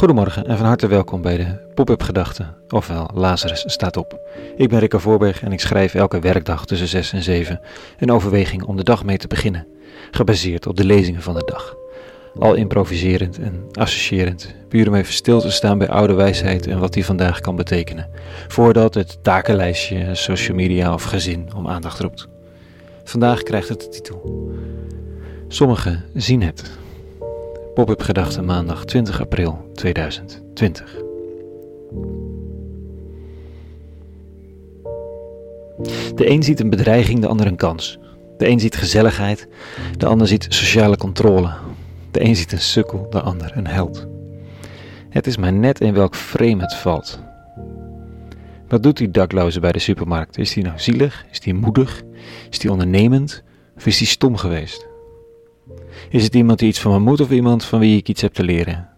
Goedemorgen en van harte welkom bij de Pop-up Gedachten, ofwel Lazarus staat op. Ik ben Rikke Voorberg en ik schrijf elke werkdag tussen 6 en 7 een overweging om de dag mee te beginnen, gebaseerd op de lezingen van de dag. Al improviserend en associërend, puur om even stil te staan bij oude wijsheid en wat die vandaag kan betekenen, voordat het takenlijstje, social media of gezin om aandacht roept. Vandaag krijgt het de titel. Sommigen zien het. Pop-up Gedachten maandag 20 april 2020. De een ziet een bedreiging, de ander een kans. De een ziet gezelligheid, de ander ziet sociale controle. De een ziet een sukkel, de ander een held. Het is maar net in welk frame het valt. Wat doet die dakloze bij de supermarkt? Is hij nou zielig? Is hij moedig? Is hij ondernemend? Of is hij stom geweest? Is het iemand die iets van me moet of iemand van wie ik iets heb te leren?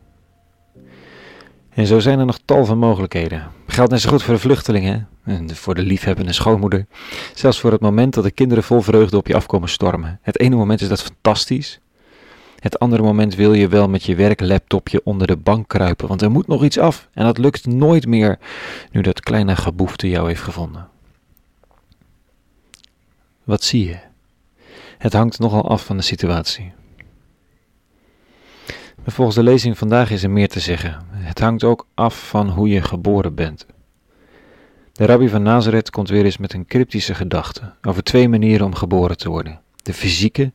En zo zijn er nog tal van mogelijkheden. Geldt net zo goed voor de vluchtelingen en voor de liefhebbende schoonmoeder. Zelfs voor het moment dat de kinderen vol vreugde op je afkomen stormen. Het ene moment is dat fantastisch. Het andere moment wil je wel met je werklaptopje onder de bank kruipen, want er moet nog iets af. En dat lukt nooit meer nu dat kleine geboefte jou heeft gevonden. Wat zie je? Het hangt nogal af van de situatie. Maar volgens de lezing vandaag is er meer te zeggen. Het hangt ook af van hoe je geboren bent. De rabbi van Nazareth komt weer eens met een cryptische gedachte over twee manieren om geboren te worden: de fysieke,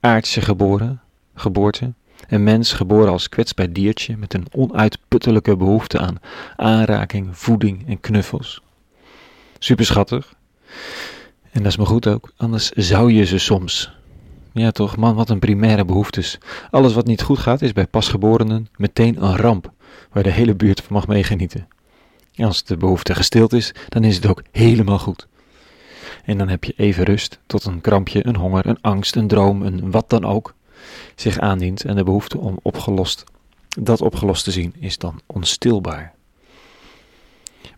aardse geboren, geboorte, een mens geboren als kwetsbaar diertje met een onuitputtelijke behoefte aan aanraking, voeding en knuffels. Superschattig. En dat is maar goed ook, anders zou je ze soms ja toch, man, wat een primaire behoeftes. Alles wat niet goed gaat is bij pasgeborenen meteen een ramp, waar de hele buurt van mag meegenieten. als de behoefte gestild is, dan is het ook helemaal goed. En dan heb je even rust tot een krampje, een honger, een angst, een droom, een wat dan ook zich aandient en de behoefte om opgelost, dat opgelost te zien is dan onstilbaar.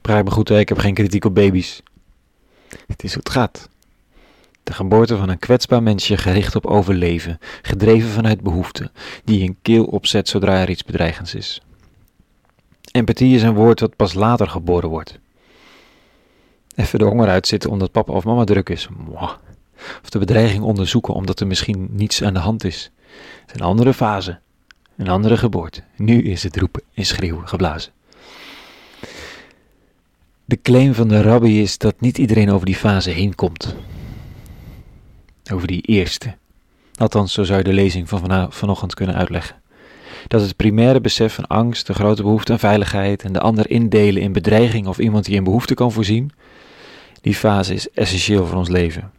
Praat me goed, hè? ik heb geen kritiek op baby's. Het is hoe het gaat. De geboorte van een kwetsbaar mensje gericht op overleven, gedreven vanuit behoefte, die een keel opzet zodra er iets bedreigends is. Empathie is een woord dat pas later geboren wordt. Even de honger uitzitten omdat papa of mama druk is. Of de bedreiging onderzoeken omdat er misschien niets aan de hand is. Het is een andere fase, een andere geboorte. Nu is het roepen en schreeuwen geblazen. De claim van de rabbi is dat niet iedereen over die fase heen komt over die eerste. Althans, zo zou je de lezing van vanochtend kunnen uitleggen. Dat het primaire besef van angst, de grote behoefte aan veiligheid en de ander indelen in bedreiging of iemand die een behoefte kan voorzien, die fase is essentieel voor ons leven.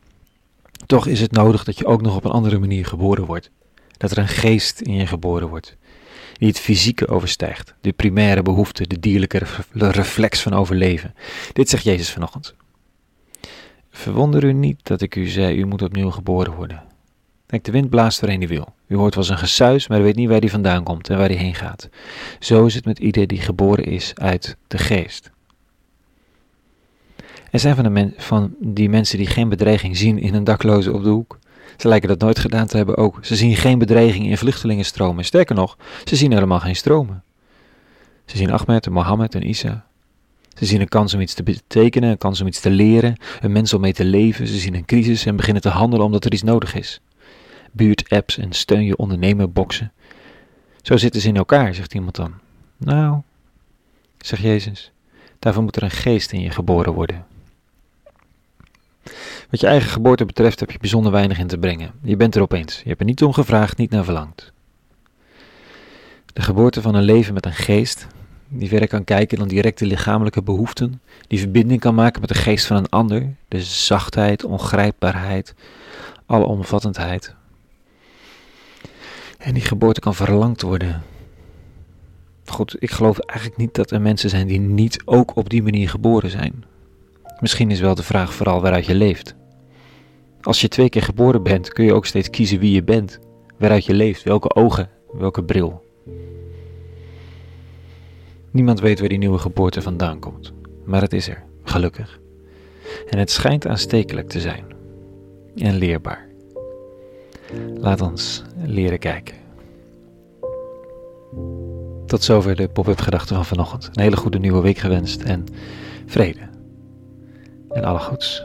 Toch is het nodig dat je ook nog op een andere manier geboren wordt. Dat er een geest in je geboren wordt, die het fysieke overstijgt, de primaire behoefte, de dierlijke reflex van overleven. Dit zegt Jezus vanochtend. Verwonder u niet dat ik u zei, u moet opnieuw geboren worden. Kijk, de wind blaast waarheen hij wil. U hoort wel eens een gesuis, maar u weet niet waar die vandaan komt en waar hij heen gaat. Zo is het met ieder die geboren is uit de geest. Er zijn van, de van die mensen die geen bedreiging zien in een dakloze op de hoek. Ze lijken dat nooit gedaan te hebben ook. Ze zien geen bedreiging in vluchtelingenstromen. Sterker nog, ze zien helemaal geen stromen. Ze zien Ahmed en Mohammed en Isa. Ze zien een kans om iets te betekenen, een kans om iets te leren, een mens om mee te leven. Ze zien een crisis en beginnen te handelen omdat er iets nodig is. Buurtapps en steun je ondernemer boksen. Zo zitten ze in elkaar, zegt iemand dan. Nou, zegt Jezus, daarvoor moet er een geest in je geboren worden. Wat je eigen geboorte betreft heb je bijzonder weinig in te brengen. Je bent er opeens. Je hebt er niet om gevraagd, niet naar verlangd. De geboorte van een leven met een geest, die verder kan kijken dan directe lichamelijke behoeften, die verbinding kan maken met de geest van een ander, de zachtheid, ongrijpbaarheid, alomvattendheid. En die geboorte kan verlangd worden. Goed, ik geloof eigenlijk niet dat er mensen zijn die niet ook op die manier geboren zijn. Misschien is wel de vraag vooral waaruit je leeft. Als je twee keer geboren bent, kun je ook steeds kiezen wie je bent, waaruit je leeft, welke ogen, welke bril. Niemand weet waar die nieuwe geboorte vandaan komt, maar het is er, gelukkig. En het schijnt aanstekelijk te zijn en leerbaar. Laat ons leren kijken. Tot zover de pop-up gedachten van vanochtend. Een hele goede nieuwe week gewenst en vrede. En alle goeds.